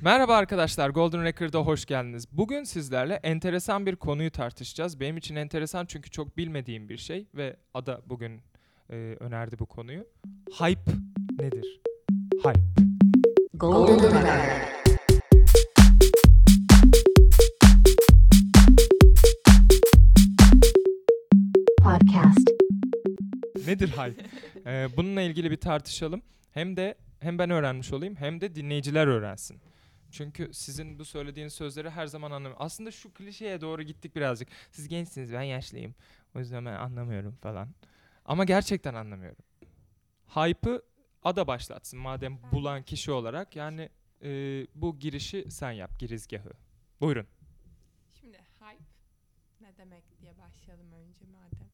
Merhaba arkadaşlar, Golden Record'a hoş geldiniz. Bugün sizlerle enteresan bir konuyu tartışacağız. Benim için enteresan çünkü çok bilmediğim bir şey ve Ada bugün e, önerdi bu konuyu. Hype nedir? Hype. Golden Record. Podcast. Nedir hype? E, bununla ilgili bir tartışalım. Hem de hem ben öğrenmiş olayım hem de dinleyiciler öğrensin. Çünkü sizin bu söylediğiniz sözleri her zaman anlamıyorum. Aslında şu klişeye doğru gittik birazcık. Siz gençsiniz, ben yaşlıyım. O yüzden ben anlamıyorum falan. Ama gerçekten anlamıyorum. Hype'ı Ada başlatsın madem bulan kişi olarak. Yani e, bu girişi sen yap, girizgahı. Buyurun. Şimdi hype ne demek diye başlayalım önce madem.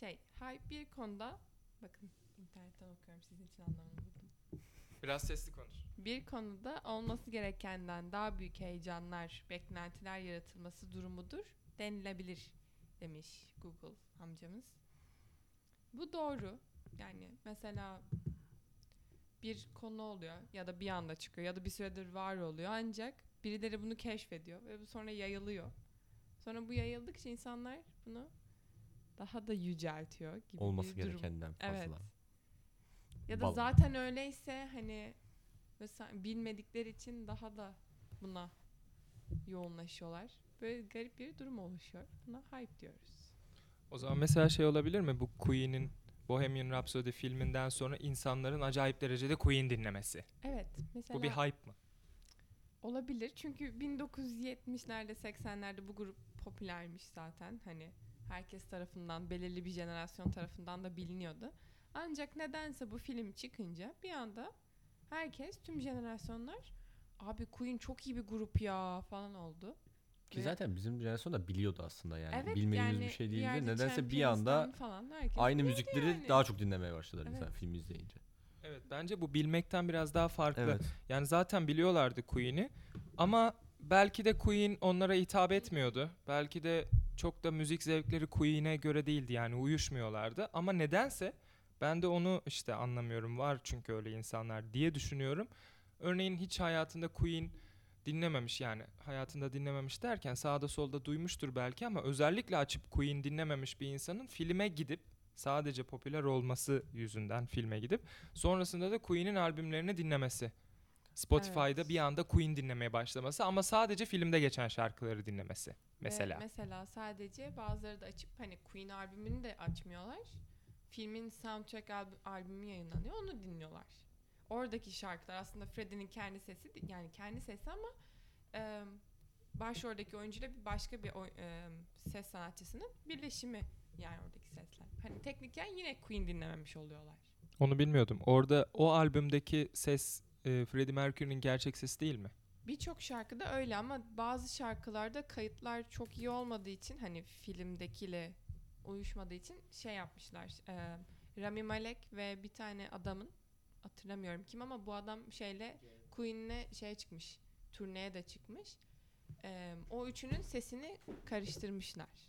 Şey, hype bir konuda bakın internetten okuyorum sizin için anlamını buldum. Biraz sesli konuş. Bir konuda olması gerekenden daha büyük heyecanlar, beklentiler yaratılması durumudur denilebilir demiş Google amcamız. Bu doğru. Yani mesela bir konu oluyor ya da bir anda çıkıyor ya da bir süredir var oluyor ancak birileri bunu keşfediyor ve bu sonra yayılıyor. Sonra bu yayıldıkça insanlar bunu daha da yüceltiyor gibi Olması bir durum. gerekenden fazla. Evet. Ya da zaten öyleyse hani mesela bilmedikleri için daha da buna yoğunlaşıyorlar. Böyle garip bir durum oluşuyor. Buna hype diyoruz. O zaman mesela şey olabilir mi? Bu Queen'in Bohemian Rhapsody filminden sonra insanların acayip derecede Queen dinlemesi. Evet. Mesela Bu bir hype mı? olabilir. Çünkü 1970'lerde 80'lerde bu grup popülermiş zaten. Hani herkes tarafından belirli bir jenerasyon tarafından da biliniyordu. Ancak nedense bu film çıkınca bir anda herkes tüm jenerasyonlar abi Queen çok iyi bir grup ya falan oldu. Ki Ve- zaten bizim jenerasyon da biliyordu aslında yani. Evet, Bilmediğimiz yani bir şey değildi. Nedense bir anda falan aynı müzikleri yani. daha çok dinlemeye başladılar Evet. insan film izleyince. Evet bence bu bilmekten biraz daha farklı. Evet. Yani zaten biliyorlardı Queen'i ama belki de Queen onlara hitap etmiyordu. Belki de çok da müzik zevkleri Queen'e göre değildi yani uyuşmuyorlardı. Ama nedense ben de onu işte anlamıyorum. Var çünkü öyle insanlar diye düşünüyorum. Örneğin hiç hayatında Queen dinlememiş yani hayatında dinlememiş derken sağda solda duymuştur belki ama özellikle açıp Queen dinlememiş bir insanın filme gidip sadece popüler olması yüzünden filme gidip sonrasında da Queen'in albümlerini dinlemesi. Spotify'da Evet. bir anda Queen dinlemeye başlaması ama sadece filmde geçen şarkıları dinlemesi Ve mesela. mesela sadece bazıları da açıp hani Queen albümünü de açmıyorlar. Filmin soundtrack albü- albümü yayınlanıyor onu dinliyorlar. Oradaki şarkılar aslında Freddie'nin kendi sesi yani kendi sesi ama e, başroldeki oyuncuyla bir başka bir oy- e, ses sanatçısının birleşimi yani oradaki sesler. Hani tekniken yine Queen dinlememiş oluyorlar. Onu bilmiyordum. Orada o albümdeki ses e, Freddie Mercury'nin gerçek sesi değil mi? Birçok şarkıda öyle ama bazı şarkılarda kayıtlar çok iyi olmadığı için hani filmdekiyle uyuşmadığı için şey yapmışlar. E, Rami Malek ve bir tane adamın hatırlamıyorum kim ama bu adam şeyle Queen'le şeye çıkmış. Turneye de çıkmış. E, o üçünün sesini karıştırmışlar.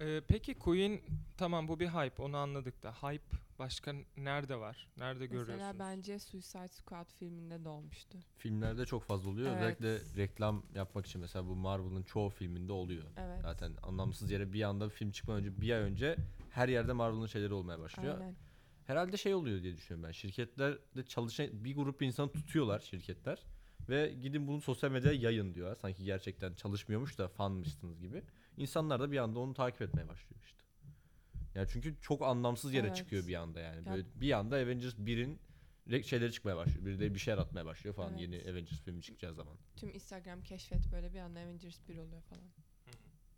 E, peki Queen tamam bu bir hype onu anladık da hype başka nerede var? Nerede görüyorsunuz? Mesela bence Suicide Squad filminde de olmuştu. Filmlerde çok fazla oluyor. Evet. Özellikle reklam yapmak için mesela bu Marvel'ın çoğu filminde oluyor. Evet. Zaten anlamsız yere bir anda film çıkmadan önce bir ay önce her yerde Marvel'ın şeyleri olmaya başlıyor. Aynen. Herhalde şey oluyor diye düşünüyorum ben. Şirketlerde çalışan bir grup insanı tutuyorlar şirketler ve gidin bunu sosyal medyaya yayın diyorlar. Sanki gerçekten çalışmıyormuş da fanmışsınız gibi. İnsanlar da bir anda onu takip etmeye başlıyor işte. Yani çünkü çok anlamsız yere Evet. çıkıyor bir anda yani. Ya- Böyle bir anda Avengers 1'in re- şeyleri çıkmaya başlıyor. Biri de bir şey yaratmaya başlıyor falan Evet. yeni Avengers filmi çıkacağı zaman. Tüm Instagram keşfet böyle bir anda Avengers 1 oluyor falan.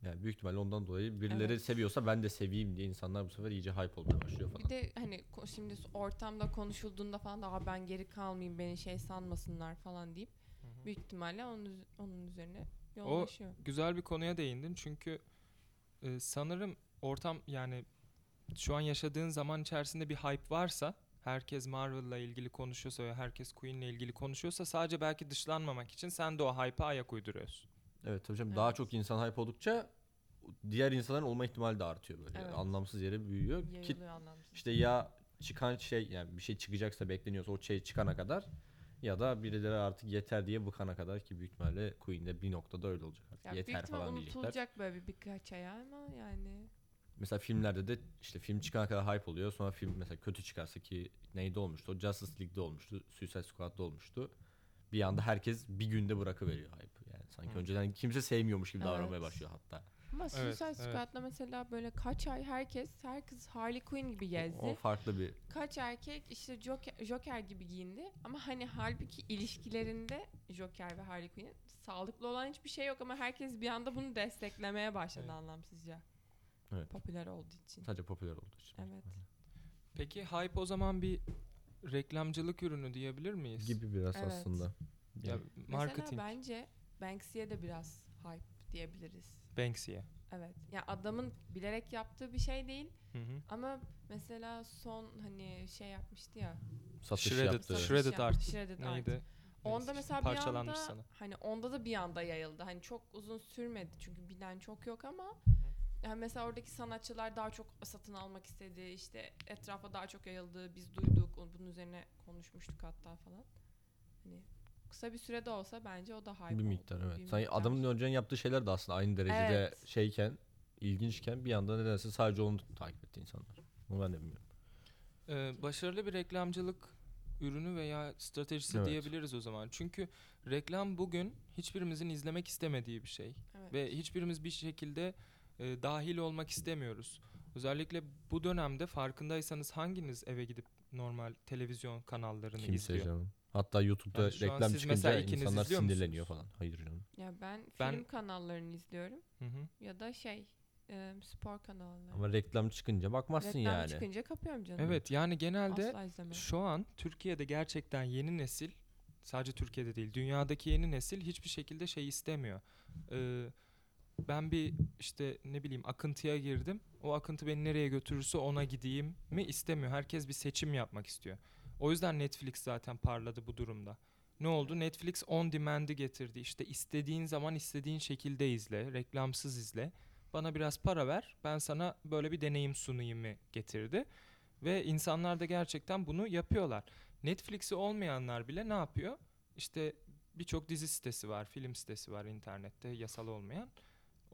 Yani büyük ihtimalle ondan dolayı birileri Evet. seviyorsa ben de seveyim diye insanlar bu sefer iyice hype olmaya başlıyor falan. Bir de hani ko- şimdi ortamda konuşulduğunda falan da "Aa, ben geri kalmayayım beni şey sanmasınlar falan deyip büyük ihtimalle onun, üz- onun üzerine yoğunlaşıyor. Güzel bir konuya değindin çünkü e, sanırım ortam yani şu an yaşadığın zaman içerisinde bir hype varsa herkes Marvel'la ilgili konuşuyorsa ve herkes Queen'le ilgili konuşuyorsa sadece belki dışlanmamak için sen de o hype'a ayak uyduruyorsun. Evet tabii canım daha Evet. çok insan hype oldukça diğer insanların olma ihtimali de artıyor böyle. Evet. Anlamsız yere büyüyor. Ki Yayılıyor anlamsız. işte ya çıkan şey yani bir şey çıkacaksa bekleniyorsa o şey çıkana kadar Ya da birileri artık yeter diye bıkana kadar ki büyük ihtimalle Queen'de bir noktada öyle olacak artık. Ya büyük yeter ihtimal falan diyecekler. unutulacak böyle bir birkaç ay ama yani. Mesela filmlerde de işte film çıkana kadar hype oluyor. Sonra film mesela kötü çıkarsa ki neyde olmuştu? O Justice League'de olmuştu. Suicide Squad'da olmuştu. Bir anda herkes bir günde bırakıveriyor hype. Yani sanki Hı. önceden kimse sevmiyormuş gibi davranmaya Evet. başlıyor hatta. Ama Evet, Suicide evet. Squad'da mesela böyle kaç ay herkes herkes Harley Quinn gibi gezdi. O farklı bir Kaç erkek işte Joker, Joker gibi giyindi ama hani halbuki ilişkilerinde Joker ve Harley Quinn'in sağlıklı olan hiçbir şey yok ama herkes bir anda bunu desteklemeye başladı Evet. anlamsızca. Evet. Popüler olduğu için. sadece popüler olduğu için. Evet. Peki hype o zaman bir reklamcılık ürünü diyebilir miyiz? Gibi biraz Evet. aslında. Ya Yani marketing Mesela bence Banksy'e de biraz hype diyebiliriz. Banksy'ye. Evet. Ya adamın bilerek yaptığı bir şey değil Hı hı. ama mesela son hani şey yapmıştı ya. satış Shredded, yaptı. Satış Shredded yaptı, Art. Shredded Art. Neydi? Onda mesela bir anda sana. hani onda da bir anda yayıldı. Hani çok uzun sürmedi çünkü bilen çok yok ama yani mesela oradaki sanatçılar daha çok satın almak istedi. işte etrafa daha çok yayıldı. Biz duyduk. Bunun üzerine konuşmuştuk hatta falan. Hani kısa bir sürede olsa bence o da hype Bir oldu. miktar evet. Bir Sanki miktar. adamın önceden yaptığı şeyler de aslında aynı derecede Evet. şeyken, ilginçken bir anda nedense sadece onu takip etti insanlar. Bunu ben de bilmiyorum. Ee, başarılı bir reklamcılık ürünü veya stratejisi Evet. diyebiliriz o zaman. Çünkü reklam bugün hiçbirimizin izlemek istemediği bir şey. Evet. Ve hiçbirimiz bir şekilde e, dahil olmak istemiyoruz. Özellikle bu dönemde farkındaysanız hanginiz eve gidip normal televizyon kanallarını Kimse izliyor? canım. Hatta YouTube'da Yani reklam çıkınca insanlar sinirleniyor musunuz? falan. Hayır canım. Ya ben, Ben- film kanallarını izliyorum Hı hı. ya da şey e, spor kanalları. Ama reklam çıkınca bakmazsın Reklam yani. çıkınca kapıyorum canım. Evet yani genelde şu an Türkiye'de gerçekten yeni nesil sadece Türkiye'de değil dünyadaki yeni nesil hiçbir şekilde şey istemiyor. Ee, ben bir işte ne bileyim akıntıya girdim. O akıntı beni nereye götürürse ona gideyim mi istemiyor. Herkes bir seçim yapmak istiyor. O yüzden Netflix zaten parladı bu durumda. Ne oldu? Netflix on demand'i getirdi. İşte istediğin zaman istediğin şekilde izle, reklamsız izle. Bana biraz para ver, ben sana böyle bir deneyim sunayım mı getirdi. Ve insanlar da gerçekten bunu yapıyorlar. Netflix'i olmayanlar bile ne yapıyor? İşte birçok dizi sitesi var, film sitesi var internette yasal olmayan.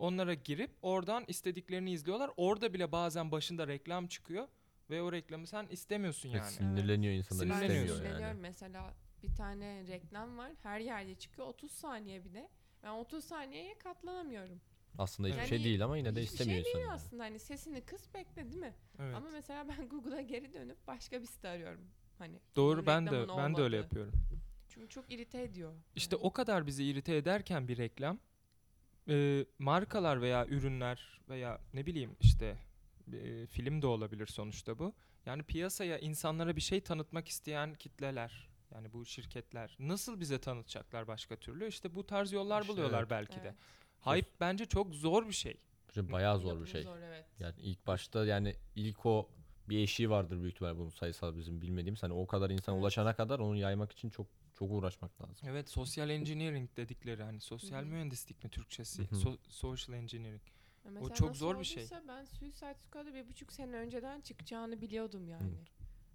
Onlara girip oradan istediklerini izliyorlar. Orada bile bazen başında reklam çıkıyor ve o reklamı sen istemiyorsun Evet, yani. sinirleniyor insanlar Sinirleniyor istemiyor yani. Mesela bir tane reklam var. Her yerde çıkıyor. 30 saniye bir de. Ben 30 saniyeye katlanamıyorum. Aslında hiçbir Yani şey değil ama yine de Hiçbir istemiyor şey değil yani. aslında. Hani sesini kıs bekle değil mi? Evet. Ama mesela ben Google'a geri dönüp başka bir site arıyorum. Hani Doğru ben de reklamın ben de öyle yapıyorum. Çünkü çok irite ediyor. İşte Yani. o kadar bizi irite ederken bir reklam e, markalar veya ürünler veya ne bileyim işte e, film de olabilir sonuçta bu. Yani piyasaya insanlara bir şey tanıtmak isteyen kitleler yani bu şirketler nasıl bize tanıtacaklar başka türlü? İşte bu tarz yollar İşte buluyorlar evet. belki de. Evet. Hype bence çok zor bir şey. Bence Bayağı zor bir Yapımı şey. Zor, evet. Yani ilk başta yani ilk o bir eşiği vardır büyük ihtimal bunun sayısal bizim bilmediğimiz. Hani o kadar insan Evet. ulaşana kadar onu yaymak için çok çok uğraşmak lazım. Evet sosyal engineering dedikleri hani sosyal mühendislik mi Türkçesi? So- social engineering. Ya mesela çok nasıl zor bir şey. olduysa Ben Suicide Squad'ı bir buçuk sene önceden çıkacağını biliyordum yani.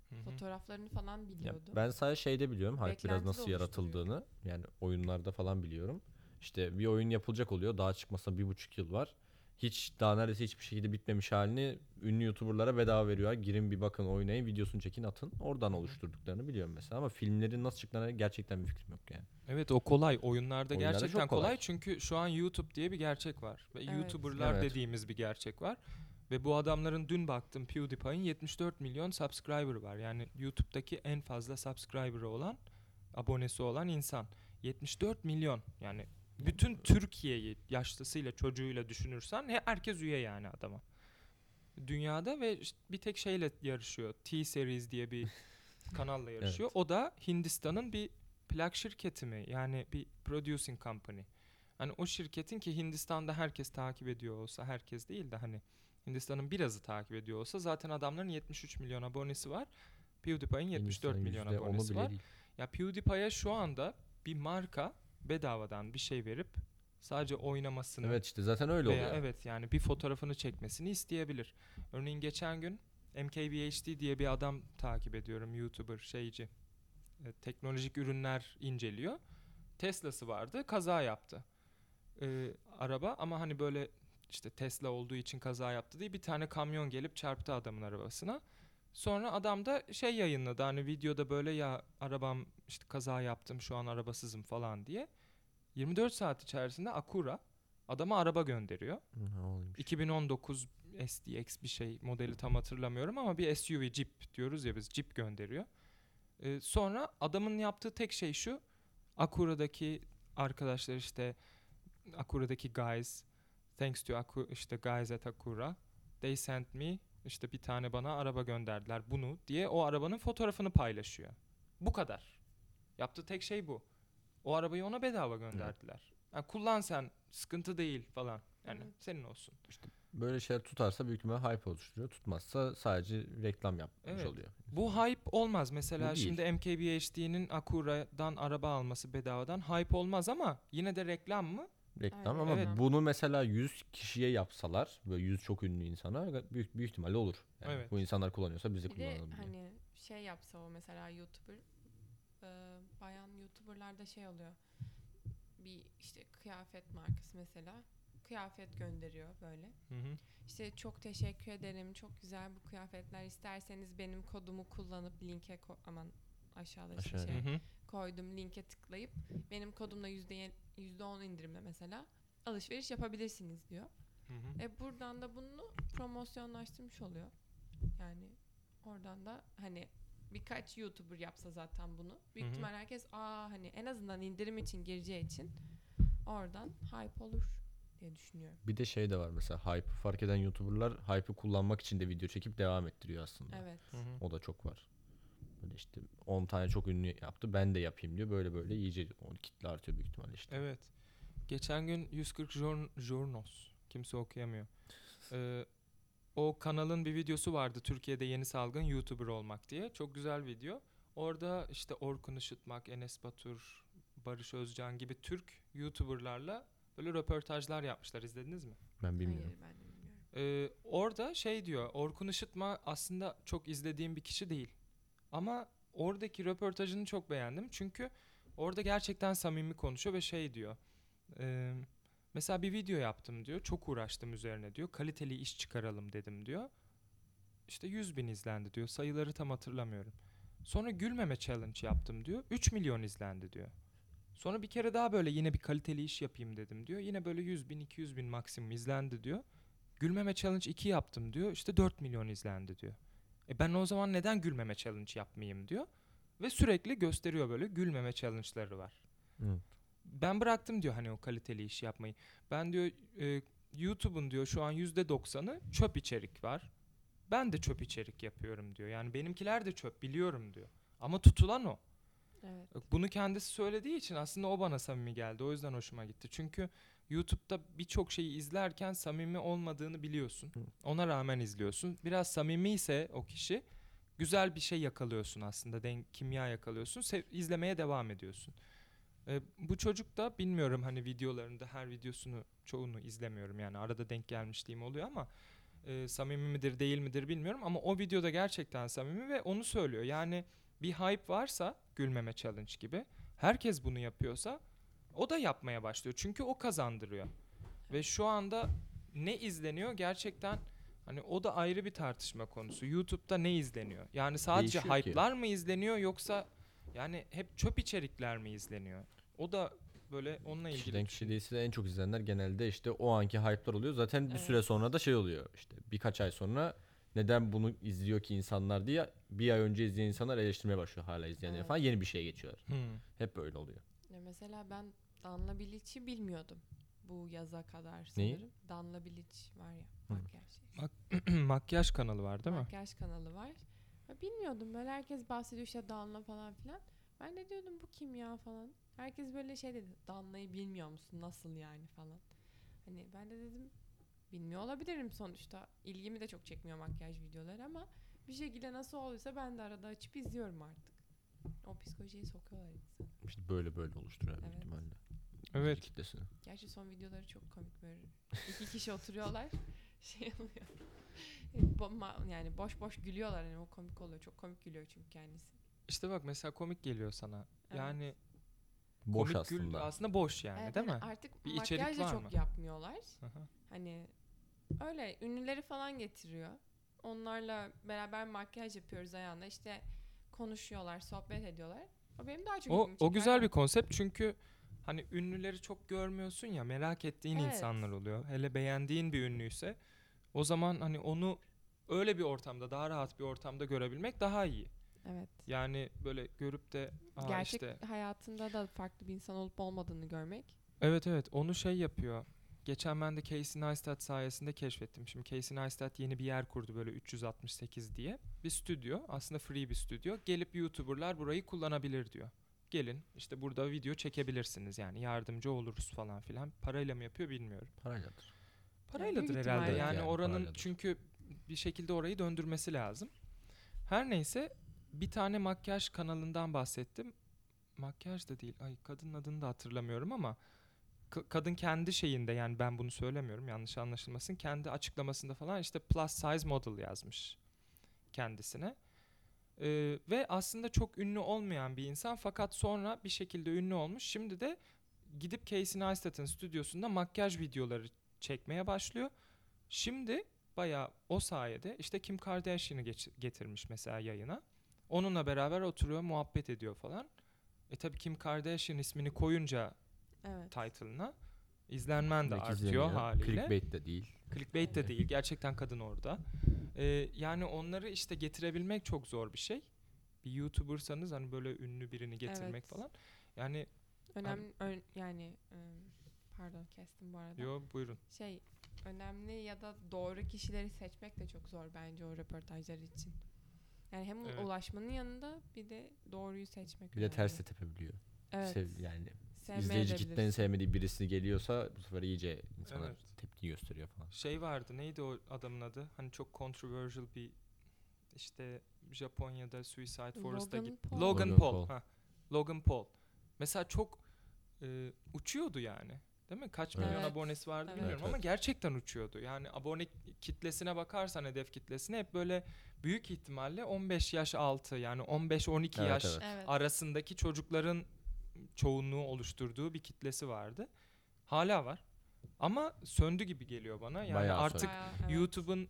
Hı hı. Fotoğraflarını falan Ya biliyordum. ben sadece şeyde biliyorum hype biraz nasıl yaratıldığını. Yani oyunlarda falan biliyorum. İşte bir oyun yapılacak oluyor. Daha çıkmasına bir buçuk yıl var. Hiç daha neredeyse hiçbir şekilde bitmemiş halini ünlü youtuberlara bedava veriyorlar. Girin bir bakın oynayın videosunu çekin atın. Oradan oluşturduklarını biliyorum mesela ama filmlerin nasıl çıktığına gerçekten bir fikrim yok yani. Evet o kolay. Oyunlarda Oyunlarda gerçekten çok kolay. kolay. çünkü şu an YouTube diye bir gerçek var. Ve Evet. YouTuber'lar Evet. dediğimiz bir gerçek var. Ve bu adamların dün baktım PewDiePie'in 74 milyon subscriber var. Yani YouTube'daki en fazla subscriber'ı olan, abonesi olan insan. 74 milyon. Yani bütün Türkiye'yi yaşlısıyla çocuğuyla düşünürsen he- herkes üye yani adama. Dünyada ve işte bir tek şeyle yarışıyor. T-Series diye bir kanalla yarışıyor. O da Hindistan'ın bir plak şirketi mi? Yani bir producing company. Hani o şirketin ki Hindistan'da herkes takip ediyor olsa herkes değil de hani Hindistan'ın birazı takip ediyor olsa zaten adamların 73 milyon abonesi var. PewDiePie'in 74 Hindistan'ın milyon abonesi var. değil. Ya PewDiePie'ye şu anda bir marka bedavadan bir şey verip sadece oynamasını Evet işte zaten öyle veya oluyor. evet yani bir fotoğrafını çekmesini isteyebilir. Örneğin geçen gün MKBHD diye bir adam takip ediyorum YouTuber şeyci. E, teknolojik ürünler inceliyor. Tesla'sı vardı, kaza yaptı. E, araba ama hani böyle işte Tesla olduğu için kaza yaptı diye bir tane kamyon gelip çarptı adamın arabasına. Sonra adam da şey yayınladı hani videoda böyle ya arabam işte kaza yaptım şu an arabasızım falan diye. 24 saat içerisinde Acura adama araba gönderiyor. Ne olaymış. 2019 SDX bir şey modeli tam hatırlamıyorum ama bir SUV Jeep diyoruz ya biz Jeep gönderiyor. Ee, sonra adamın yaptığı tek şey şu. Acura'daki arkadaşlar işte Acura'daki guys thanks to Acu- işte guys at Acura they sent me işte bir tane bana araba gönderdiler bunu diye o arabanın fotoğrafını paylaşıyor. Bu kadar. Yaptığı tek şey bu. O arabayı ona bedava gönderdiler. Yani kullan sen sıkıntı değil falan. Yani Evet. senin olsun. Böyle şeyler tutarsa büyük ihtimalle hype oluşturuyor. Tutmazsa sadece reklam yapmış Evet. oluyor. Bu hype olmaz. Mesela Bu değil. şimdi MKBHD'nin Acura'dan araba alması bedavadan hype olmaz ama yine de reklam mı? Reklam Aynen. ama Evet. bunu mesela 100 kişiye yapsalar böyle 100 çok ünlü insana büyük büyük ihtimalle olur. Yani Evet. Bu insanlar kullanıyorsa biz de Bir de kullanalım diye. hani şey yapsa o mesela YouTuber e, bayan YouTuber'larda şey oluyor. Bir işte kıyafet markası mesela kıyafet gönderiyor böyle. Hı hı. İşte çok teşekkür ederim. Çok güzel bu kıyafetler. İsterseniz benim kodumu kullanıp linke ko- aman aşağıda işte Aşağıya. şey Hı hı. koydum linke tıklayıp benim kodumla yüzde yüzde on indirimle mesela alışveriş yapabilirsiniz diyor. Hı hı. E buradan da bunu promosyonlaştırmış oluyor. Yani oradan da hani birkaç YouTuber yapsa zaten bunu. Büyük Hı hı. ihtimal herkes aa hani en azından indirim için gireceği için oradan hype olur diye düşünüyorum. Bir de şey de var mesela hype fark eden YouTuber'lar hype'ı kullanmak için de video çekip devam ettiriyor aslında. Evet. Hı hı. O da çok var. Böyle işte 10 tane çok ünlü yaptı ben de yapayım diyor. Böyle böyle iyice o kitle artıyor büyük ihtimalle işte. Evet. Geçen gün 140 Jour- Journos. Kimse okuyamıyor. Ee, o kanalın bir videosu vardı. Türkiye'de yeni salgın YouTuber olmak diye. Çok güzel video. Orada işte Orkun Işıtmak, Enes Batur, Barış Özcan gibi Türk YouTuber'larla böyle röportajlar yapmışlar. İzlediniz mi? Ben bilmiyorum. Hayır ben de bilmiyorum. Ee, orada şey diyor. Orkun Işıtma aslında çok izlediğim bir kişi değil. Ama oradaki röportajını çok beğendim. Çünkü orada gerçekten samimi konuşuyor ve şey diyor. e, mesela bir video yaptım diyor. Çok uğraştım üzerine diyor. Kaliteli iş çıkaralım dedim diyor. İşte 100 bin izlendi diyor. Sayıları tam hatırlamıyorum. Sonra gülmeme challenge yaptım diyor. 3 milyon izlendi diyor. Sonra bir kere daha böyle yine bir kaliteli iş yapayım dedim diyor. Yine böyle 100 bin 200 bin maksimum izlendi diyor. Gülmeme challenge 2 yaptım diyor. İşte 4 milyon izlendi diyor. E ben o zaman neden gülmeme challenge yapmayayım diyor. Ve sürekli gösteriyor böyle gülmeme challenge'ları var. Hı. Ben bıraktım diyor hani o kaliteli iş yapmayı. Ben diyor e, YouTube'un diyor şu an %90'ı çöp içerik var. Ben de çöp içerik yapıyorum diyor. Yani benimkiler de çöp biliyorum diyor. Ama tutulan o. Evet. Bunu kendisi söylediği için aslında o bana samimi geldi. O yüzden hoşuma gitti. Çünkü YouTube'da birçok şeyi izlerken samimi olmadığını biliyorsun. Ona rağmen izliyorsun. Biraz samimi ise o kişi güzel bir şey yakalıyorsun aslında. Denk, kimya yakalıyorsun. Sev- izlemeye devam ediyorsun. Ee, bu çocuk da bilmiyorum hani videolarında her videosunu çoğunu izlemiyorum yani arada denk gelmişliğim oluyor ama e, samimi midir değil midir bilmiyorum ama o videoda gerçekten samimi ve onu söylüyor. Yani bir hype varsa gülmeme challenge gibi herkes bunu yapıyorsa o da yapmaya başlıyor. Çünkü o kazandırıyor. Ve şu anda ne izleniyor gerçekten hani o da ayrı bir tartışma konusu. YouTube'da ne izleniyor? Yani sadece Değişiyor ki. hype'lar mı izleniyor yoksa yani hep çöp içerikler mi izleniyor? O da böyle onunla ilgili. Kişiden kişi değilse de en çok izleyenler genelde işte o anki hype'lar oluyor. Zaten bir Evet. süre sonra da şey oluyor işte birkaç ay sonra neden bunu izliyor ki insanlar diye bir ay önce izleyen insanlar eleştirmeye başlıyor hala izleyenler Evet. falan yeni bir şeye geçiyorlar. Hmm. Hep böyle oluyor. Ya mesela ben Danla Bilic'i bilmiyordum bu yaza kadar Neyi? sanırım. Danla Bilic var ya makyaj şeyi. Makyaj kanalı var değil mi? Makyaj kanalı var. Ya bilmiyordum böyle herkes bahsediyor işte Danla falan filan. Ben de diyordum bu kim ya falan. Herkes böyle şey dedi. Danla'yı bilmiyor musun? Nasıl yani falan. Hani ben de dedim bilmiyor olabilirim sonuçta. İlgimi de çok çekmiyor makyaj videoları ama bir şekilde nasıl olduysa ben de arada açıp izliyorum artık. O psikolojiye sokuyorlar insanı. İşte böyle böyle oluşturuyor büyük Evet. ihtimalle. Evet. Kitlesini. Gerçi son videoları çok komik böyle. İki kişi oturuyorlar. Şey oluyor. Yani boş boş gülüyorlar hani o komik oluyor. Çok komik gülüyor çünkü kendisi. İşte bak mesela komik geliyor sana. Evet. Yani Boş komik gül aslında. aslında boş yani Evet, değil mi? Artık Bir içerik makyaj da çok mı? yapmıyorlar. Aha. Hani öyle ünlüleri falan getiriyor. Onlarla beraber makyaj yapıyoruz ayağında. İşte konuşuyorlar, sohbet ediyorlar. O benim daha çok O, o güzel bir konsept çünkü hani ünlüleri çok görmüyorsun ya merak ettiğin Evet. insanlar oluyor. Hele beğendiğin bir ünlüyse o zaman hani onu öyle bir ortamda daha rahat bir ortamda görebilmek daha iyi. Evet. Yani böyle görüp de Aa Gerçek işte hayatında da farklı bir insan olup olmadığını görmek. evet evet onu şey yapıyor. Geçen ben de Casey Neistat sayesinde keşfettim. Şimdi Casey Neistat yeni bir yer kurdu böyle 368 diye. Bir stüdyo aslında free bir stüdyo. Gelip YouTuber'lar burayı kullanabilir diyor. Gelin işte burada video çekebilirsiniz yani yardımcı oluruz falan filan. Parayla mı yapıyor bilmiyorum. Parayladır. Parayladır büyük herhalde. Yani yani oranın parayladır. çünkü bir şekilde orayı döndürmesi lazım. Her neyse bir tane makyaj kanalından bahsettim. Makyaj da değil. Ay kadının adını da hatırlamıyorum ama ka- kadın kendi şeyinde yani ben bunu söylemiyorum yanlış anlaşılmasın. Kendi açıklamasında falan işte plus size model yazmış kendisine. Ee, ve aslında çok ünlü olmayan bir insan fakat sonra bir şekilde ünlü olmuş. Şimdi de gidip Casey Neistat'ın stüdyosunda makyaj videoları çekmeye başlıyor. Şimdi bayağı o sayede işte Kim Kardashian'ı getirmiş mesela yayına. Onunla beraber oturuyor, muhabbet ediyor falan. E tabii Kim Kardashian ismini koyunca Evet. title'ına izlenmen de artıyor izleniyor. haliyle. Clickbait de değil. Clickbait de değil. Gerçekten kadın orada. Ee, yani onları işte getirebilmek çok zor bir şey. Bir YouTuber'sanız hani böyle ünlü birini getirmek Evet. falan. Yani Önemli ön- yani pardon kestim bu arada. yo buyurun. Şey önemli ya da doğru kişileri seçmek de çok zor bence o röportajlar için. Yani hem Evet. ulaşmanın yanında bir de doğruyu seçmek Bir de önemli. ters de tepebiliyor. Evet. Sev, yani izleyici kitlenin sevmediği birisi geliyorsa bu sefer iyice insanlar Evet. tepki gösteriyor falan. Şey vardı neydi o adamın adı? Hani çok controversial bir işte Japonya'da Suicide Forest'a git. Paul. Logan, Logan Paul. Paul. Ha. Logan Paul. Mesela çok e, uçuyordu yani. Değil mi? Kaç milyon Evet. abonesi vardı Evet. bilmiyorum Evet, ama evet. gerçekten uçuyordu. Yani abone kitlesine bakarsan hedef kitlesine hep böyle büyük ihtimalle 15 yaş altı yani 15-12 Evet, yaş. Evet. arasındaki çocukların çoğunluğu oluşturduğu bir kitlesi vardı. Hala var. Ama söndü gibi geliyor bana. Yani Bayağı artık evet. YouTube'un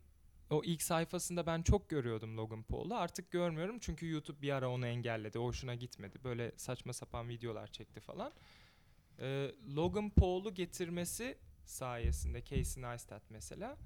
o ilk sayfasında ben çok görüyordum Logan Paul'u. Artık görmüyorum çünkü YouTube bir ara onu engelledi. Hoşuna gitmedi. Böyle saçma sapan videolar çekti falan. Ee, Logan Paul'u getirmesi sayesinde Casey Neistat mesela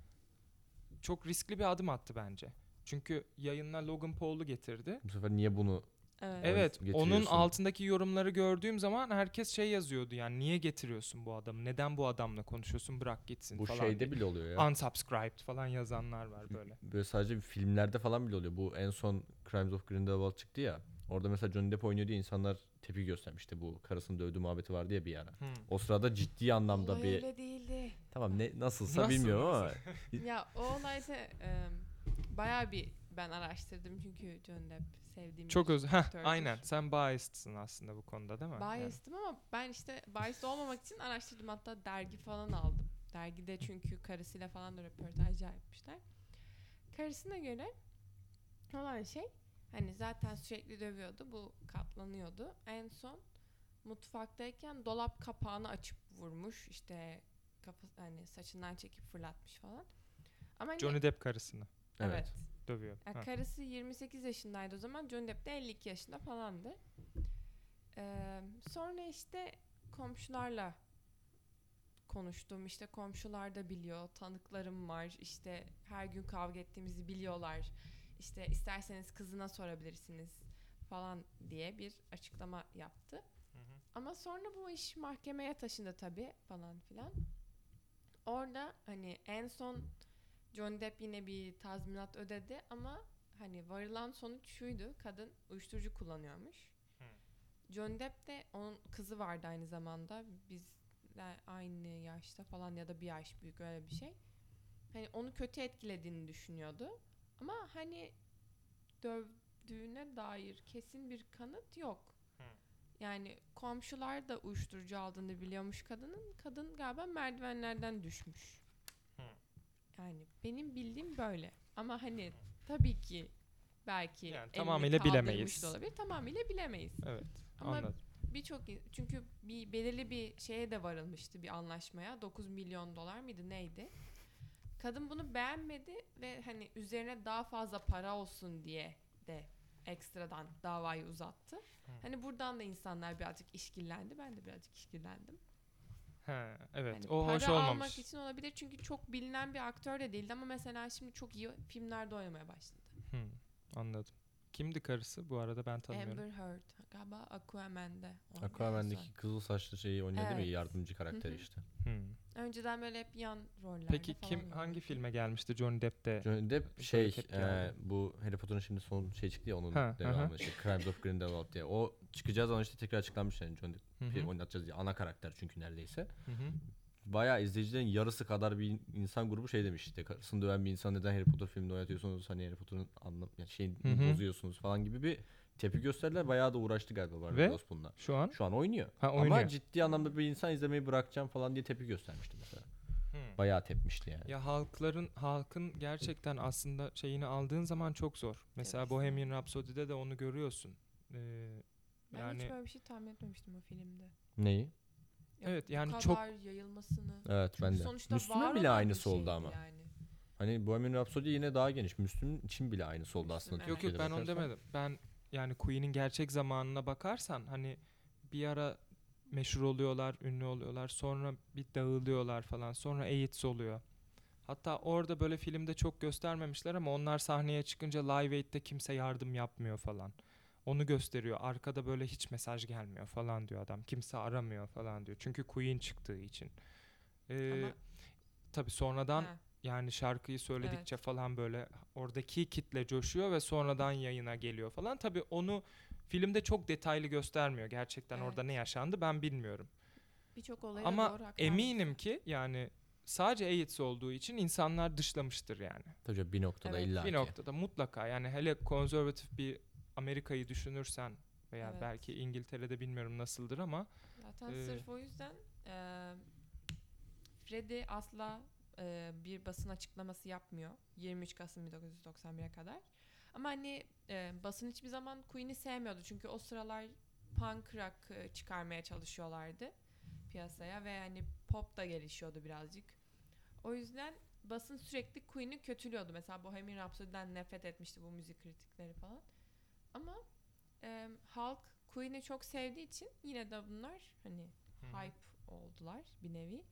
çok riskli bir adım attı bence. Çünkü yayınla Logan Paul'u getirdi. Bu sefer niye bunu Evet. Evet, onun getiriyorsun. altındaki yorumları gördüğüm zaman herkes şey yazıyordu yani niye getiriyorsun bu adamı? Neden bu adamla konuşuyorsun? Bırak gitsin bu falan. şeyde bile oluyor ya. unsubscribed falan yazanlar var böyle. Böyle sadece filmlerde falan bile oluyor. Bu en son Crimes of Grindelwald çıktı ya. Orada mesela Johnny Depp oynuyor diye insanlar tepki göstermişti. Bu karısını dövdüğü muhabbeti vardı ya bir ara. Hmm. O sırada ciddi anlamda Olay bir öyle değildi. tamam ne nasılsa Nasıl, bilmiyorum ama ya o olayda em, bayağı bir ben araştırdım çünkü Johnny Depp sevdiğim Çok. Heh, aktördür. aynen. Sen biased'sın aslında bu konuda değil mi? Yani. Biased'ım ama ben işte biased olmamak için araştırdım. Hatta dergi falan aldım. Dergide çünkü karısıyla falan da röportaj yapmışlar. Karısına göre olan şey hani zaten sürekli dövüyordu. Bu katlanıyordu. En son mutfaktayken dolap kapağını açıp vurmuş. İşte kafa, hani saçından çekip fırlatmış falan. Ama hani, Johnny Depp karısını evet. evet. Dövüyor. Ya Ha. karısı 28 yaşındaydı o zaman. Johnny Depp de 52 yaşında falandı. Ee, sonra işte komşularla konuştum. İşte komşular da biliyor. Tanıklarım var. İşte her gün kavga ettiğimizi biliyorlar. İşte isterseniz kızına sorabilirsiniz falan diye bir açıklama yaptı. Hı hı. Ama sonra bu iş mahkemeye taşındı tabii falan filan. Orada hani en son Johnny Depp yine bir tazminat ödedi ama hani varılan sonuç şuydu. Kadın uyuşturucu kullanıyormuş. Hı. Johnny Depp de onun kızı vardı aynı zamanda. Bizle aynı yaşta falan ya da bir yaş büyük öyle bir şey. Hani onu kötü etkilediğini düşünüyordu. Ama hani dövdüğüne dair kesin bir kanıt yok. Hı. Yani komşular da uyuşturucu aldığını biliyormuş kadının. Kadın galiba merdivenlerden düşmüş. Yani benim bildiğim böyle. Ama hani tabii ki belki Yani elini tamamıyla kaldırmış bilemeyiz. da olabilir. Tamamıyla bilemeyiz. Evet. Ama anladım. birçok çünkü bir belirli bir şeye de varılmıştı bir anlaşmaya. 9 milyon dolar mıydı neydi? Kadın bunu beğenmedi ve hani üzerine daha fazla para olsun diye de ekstradan davayı uzattı. Hani buradan da insanlar birazcık işkillendi. Ben de birazcık işkillendim. He, evet. Hani o para hoş almak olmamış. için olabilir çünkü çok bilinen bir aktör de değildi ama mesela şimdi çok iyi filmlerde oynamaya başladı. Hmm, anladım. Kimdi karısı? Bu arada ben tanımıyorum. Amber Heard galiba Aquaman'de. oynuyor Aquaman'daki kızıl saçlı şeyi değil Evet. mi? Yardımcı hı. işte. Hmm. Önceden böyle hep yan rollerde Peki falan kim hangi filme gelmişti Johnny Depp'te? Johnny Depp şey e, bu Harry Potter'ın şimdi son şey çıktı ya onun Ha, devamı işte Crimes of Grindelwald diye. O çıkacağı zaman işte tekrar açıklanmış yani Johnny Depp'i oynatacağız diye ana karakter çünkü neredeyse. hı hı. Bayağı izleyicilerin yarısı kadar bir insan grubu şey demiş işte karısını döven bir insan neden Harry Potter filminde oynatıyorsunuz hani Harry Potter'ın anlam yani hı. bozuyorsunuz falan gibi bir tepki gösterdiler. Bayağı da uğraştı galiba Warner Ve? Bros bununla. Şu an Şu an oynuyor. ha, oynuyor. Ama ciddi anlamda bir insan izlemeyi bırakacağım falan diye tepki göstermişti mesela. Hmm. Bayağı tepmişti yani. Ya halkların halkın gerçekten aslında şeyini aldığın zaman çok zor. Mesela Evet. Bohemian Rhapsody'de de onu görüyorsun. Ee, Ben yani hiç böyle bir şey tahmin etmemiştim o filmde. Neyi? Ya Evet, bu yani kadar çok- yayılmasını. Evet Çünkü ben de. sonuçta Müslüm'e bile olan bir aynısı oldu ama. Yani. Hani Bohemian Rhapsody yine daha geniş. Müslüm için bile aynısı oldu aslında. Yok yok Türkiye'de ben onu bakarsan. demedim. Ben yani Queen'in gerçek zamanına bakarsan hani bir ara meşhur oluyorlar, ünlü oluyorlar. Sonra bir dağılıyorlar falan. Sonra AIDS oluyor. Hatta orada böyle filmde çok göstermemişler ama onlar sahneye çıkınca Live Aid'de kimse yardım yapmıyor falan. Onu gösteriyor. Arkada böyle hiç mesaj gelmiyor falan diyor adam. Kimse aramıyor falan diyor. Çünkü Queen çıktığı için. Ee, Ama tabii sonradan Ha, yani şarkıyı söyledikçe falan böyle oradaki kitle coşuyor ve sonradan yayına geliyor falan. Tabii onu filmde çok detaylı göstermiyor. Gerçekten orada Evet. ne yaşandı ben bilmiyorum. birçok olayı da Ama doğru eminim ki yani sadece AIDS olduğu için insanlar dışlamıştır yani. Tabii bir noktada Evet. illa Bir noktada mutlaka yani hele konservatif bir Amerika'yı düşünürsen veya Evet. belki İngiltere'de bilmiyorum nasıldır ama Zaten Ee, sırf o yüzden e, Freddie asla e, bir basın açıklaması yapmıyor. 23 Kasım 1991'e kadar. Ama hani e, basın hiçbir zaman Queen'i sevmiyordu. Çünkü o sıralar punk rock e, çıkarmaya çalışıyorlardı piyasaya ve hani pop da gelişiyordu birazcık. O yüzden basın sürekli Queen'i kötülüyordu. Mesela Bohemian Rhapsody'den nefret etmişti bu müzik kritikleri falan. Ama e, halk Queen'i çok sevdiği için yine de bunlar hani hype oldular bir nevi.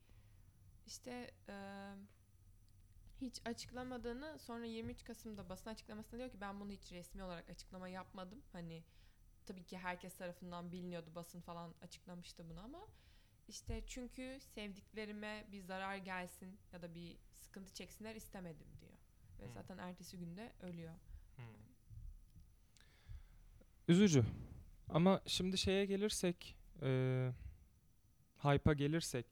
İşte e, hiç açıklamadığını sonra 23 Kasım'da basın açıklamasında diyor ki ben bunu hiç resmi olarak açıklama yapmadım. Hani tabii ki herkes tarafından biliniyordu basın falan açıklamıştı bunu ama işte çünkü sevdiklerime bir zarar gelsin ya da bir sıkıntı çeksinler istemedim diyor. Ve Hmm. zaten ertesi günde ölüyor. Üzücü. Ama şimdi şeye gelirsek, e, hype'a gelirsek,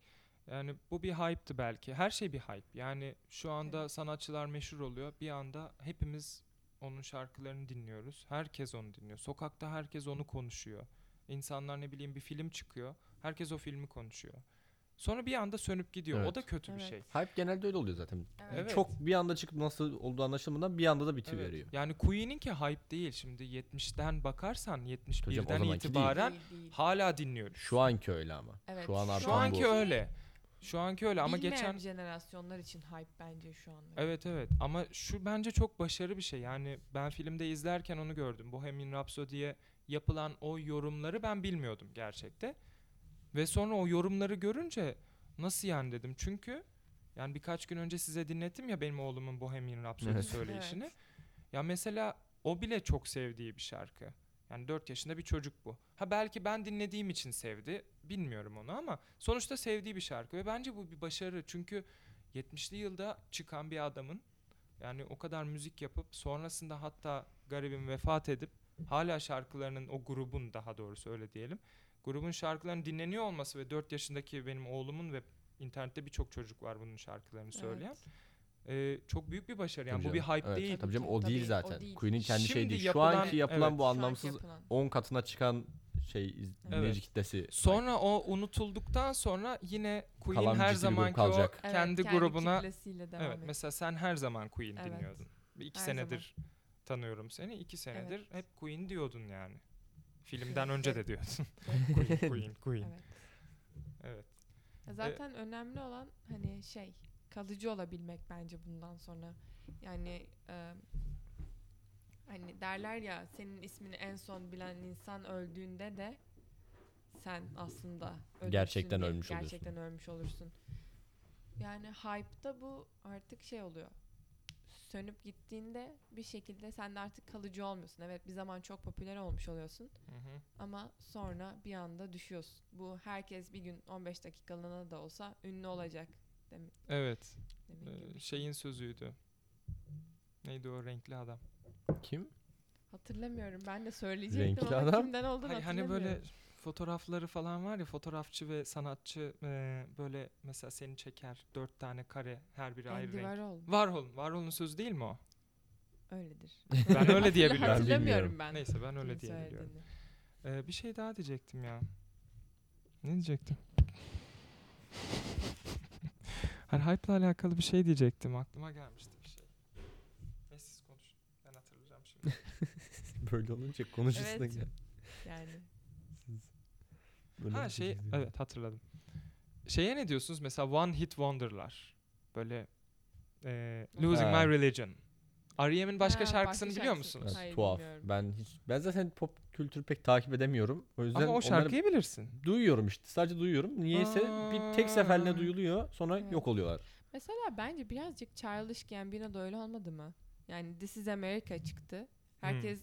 yani bu bir hype'tı belki. Her şey bir hype. Yani şu anda Evet. sanatçılar meşhur oluyor. Bir anda hepimiz onun şarkılarını dinliyoruz. Herkes onu dinliyor. Sokakta herkes onu konuşuyor. İnsanlar ne bileyim bir film çıkıyor. Herkes o filmi konuşuyor. Sonra bir anda sönüp gidiyor. O Evet. da kötü bir Evet. şey. Hype genelde öyle oluyor zaten. Evet. Çok bir anda çıkıp nasıl olduğu anlaşılmadan bir anda da Evet. bitiveriyor. Yani Queen'inki hype değil. Şimdi 70'ten bakarsan Hocam, o 71'den zamanki değil. itibaren Değil, değil. hala dinliyoruz. Şu anki öyle ama. Evet, Şu an Şu anki bu. öyle. Şu anki öyle ama Bilmeyen geçen jenerasyonlar için hype bence şu anda. Evet evet ama şu bence çok başarı bir şey. Yani ben filmde izlerken onu gördüm. Bohemian Rhapsody'ye yapılan o yorumları ben bilmiyordum gerçekte. Ve sonra o yorumları görünce nasıl yani dedim. Çünkü yani birkaç gün önce size dinlettim ya benim oğlumun Bohemian Rhapsody Evet. söyleyişini. Evet. Ya mesela o bile çok sevdiği bir şarkı. Yani 4 yaşında bir çocuk bu. Ha belki ben dinlediğim için sevdi. Bilmiyorum onu ama sonuçta sevdiği bir şarkı ve bence bu bir başarı. Çünkü 70'li yılda çıkan bir adamın yani o kadar müzik yapıp sonrasında hatta garibim vefat edip hala şarkılarının o grubun daha doğrusu öyle diyelim. Grubun şarkılarının dinleniyor olması ve 4 yaşındaki benim oğlumun ve internette birçok çocuk var bunun şarkılarını söyleyen. Evet. Ee, çok büyük bir başarı. Yani Tabii bu bir canım. hype Evet, değil. Tabii canım Tabii o ki, değil tabii, zaten. o değil. Queen'in kendi Şimdi şeyi değil. Şu yapılan- anki yapılan evet. bu Şu anki anlamsız yapılan. 10 katına çıkan şey iz- dinleyici kitlesi. Sonra o unutulduktan sonra yine Queen Kalan her ciddi bir grup zamanki kalacak. o Evet, kendi grubuna kitlesiyle devam evet ediyor. mesela sen her zaman Queen Evet. dinliyordun. Bir iki Her senedir tanıyorum seni. iki senedir Evet. hep Queen diyordun yani. Filmden önce de diyordun. Evet. Queen, Queen, Queen. evet. Evet. Ya Zaten önemli olan hani şey kalıcı olabilmek bence bundan sonra. Yani e, hani derler ya senin ismini en son bilen insan öldüğünde de sen aslında ölürsün Gerçekten diye- ölmüş oluyorsun. Gerçekten ölmüş olursun. Yani hype'da bu artık şey oluyor. Sönüp gittiğinde bir şekilde sen de artık kalıcı olmuyorsun. Evet bir zaman çok popüler olmuş oluyorsun. Hı hı. Ama sonra bir anda düşüyorsun. Bu herkes bir gün 15 dakikalığına da olsa ünlü olacak dem Evet. demek Ee, şey. şeyin sözüydü. Neydi o renkli adam? Kim? Hatırlamıyorum. Ben de söyleyecektim Renkli ama adam? kimden olduğunu Hani, hani böyle fotoğrafları falan var ya fotoğrafçı ve sanatçı e, böyle mesela seni çeker dört tane kare her biri ayrı Andy renk. Warhol. Warhol. Warhol'un sözü değil mi o? Öyledir. Ben öyle diye Hatırla- biliyorum. Ben Hatırlamıyorum bilmiyorum. ben. Neyse ben öyle kimin diye biliyorum. söylediğini. Ee, bir şey daha diyecektim ya. Ne diyecektim? Hani hype'la alakalı bir şey diyecektim. Aklıma gelmişti bir şey. Neyse siz konuşun. Ben hatırlayacağım şimdi. Böyle olunca konuşursun Evet. ya. Yani Böyle ha şey güzel. evet hatırladım. Şeye ne diyorsunuz? Mesela One Hit Wonder'lar. Böyle e, Losing Ha. My Religion. R.E.M'in başka Ha, şarkısını başka biliyor şarkısı. musunuz? Evet, Hayır, tuhaf. bilmiyorum. Ben hiç ben zaten pop kültürü pek takip edemiyorum. O yüzden Ama o onları şarkıyı bilirsin. duyuyorum işte. Sadece duyuyorum. Niyeyse bir tek seferliğine Aa. duyuluyor. Sonra Evet. yok oluyorlar. Mesela bence birazcık Childish Gambino da öyle olmadı mı? Yani This is America çıktı. Herkes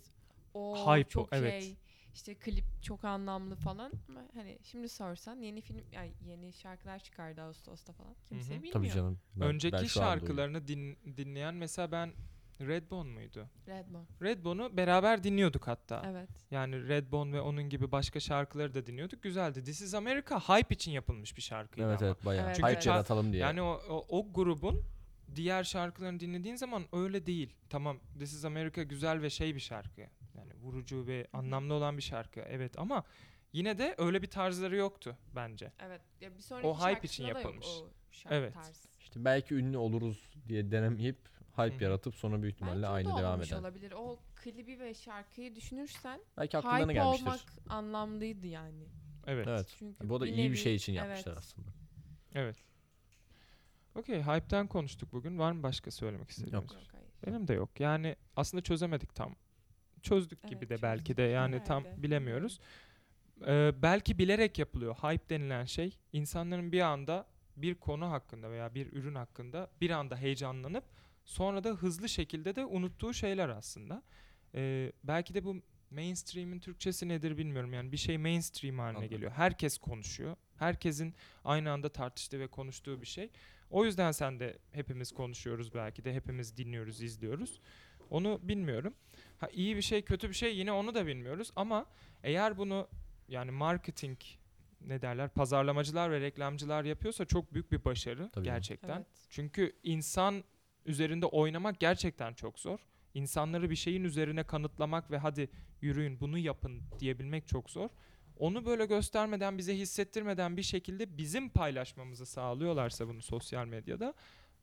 o Hmm. Hype o, çok evet. şey işte klip çok anlamlı falan ama hani şimdi sorsan yeni film yani yeni şarkılar çıkardı Ağustos'ta falan. Kimse hı. bilmiyor. Tabii canım. Ben- ben Önceki şu an duyuyorum. şarkılarını din, dinleyen mesela ben Redbone muydu? Redmo. Redbone'u beraber dinliyorduk hatta. Evet. Yani Redbone ve onun gibi başka şarkıları da dinliyorduk. Güzeldi. This is America hype için yapılmış bir şarkıydı Evet ama. evet bayağı. Evet, Hype evet. yaratalım diye. Yani o, o, o grubun diğer şarkılarını dinlediğin zaman öyle değil. Tamam This is America güzel ve şey bir şarkı. Yani vurucu ve anlamlı olan bir şarkı. Evet ama yine de öyle bir tarzları yoktu bence. Evet. Ya bir sonraki O hype için şarkısında da yok yapılmış. o şarkı Evet. tarzı. İşte belki ünlü oluruz diye denemeyip hype Hı yaratıp sonra büyük ihtimalle Belki o da aynı devam olmamış eden. olabilir. O klibi ve şarkıyı düşünürsen Belki aklına hype gelmiştir. olmak anlamlıydı yani. Evet. Evet. Evet. Çünkü Bu da iyi bir nevi- şey için yapmışlar evet. aslında. Okey hype'ten konuştuk bugün. Var mı başka söylemek istediğiniz? Yok. Yok hayır. Benim de yok. Yani aslında çözemedik tam. Çözdük gibi Evet, de belki çözdük. de yani tam Herhalde. bilemiyoruz. Ee, belki bilerek yapılıyor. Hype denilen şey insanların bir anda bir konu hakkında veya bir ürün hakkında bir anda heyecanlanıp sonra da hızlı şekilde de unuttuğu şeyler aslında. Ee, belki de bu mainstream'in Türkçesi nedir bilmiyorum. Yani bir şey mainstream haline Anladım. geliyor. Herkes konuşuyor. Herkesin aynı anda tartıştığı ve konuştuğu bir şey. O yüzden sen de hepimiz konuşuyoruz belki de hepimiz dinliyoruz, izliyoruz. Onu bilmiyorum. Ha iyi bir şey, kötü bir şey yine onu da bilmiyoruz ama eğer bunu yani marketing ne derler pazarlamacılar ve reklamcılar yapıyorsa çok büyük bir başarı Tabii gerçekten. Evet. Çünkü insan üzerinde oynamak gerçekten çok zor. İnsanları bir şeyin üzerine kanıtlamak ve hadi yürüyün bunu yapın diyebilmek çok zor. Onu böyle göstermeden, bize hissettirmeden bir şekilde bizim paylaşmamızı sağlıyorlarsa bunu sosyal medyada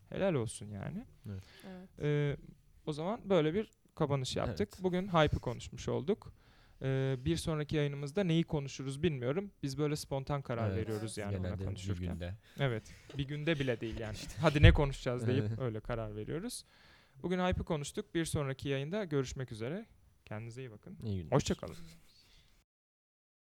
helal olsun yani. Evet. Ee, o zaman böyle bir kapanış yaptık. Evet. Bugün hype'ı konuşmuş olduk. Ee, bir sonraki yayınımızda neyi konuşuruz bilmiyorum. Biz böyle spontan karar Evet. veriyoruz yani ona Genelde bir konuşurken. günde. Evet. Bir günde bile değil yani. Hadi ne konuşacağız deyip öyle karar veriyoruz. Bugün hype'ı konuştuk. Bir sonraki yayında görüşmek üzere. Kendinize iyi bakın. İyi günler. Hoşçakalın.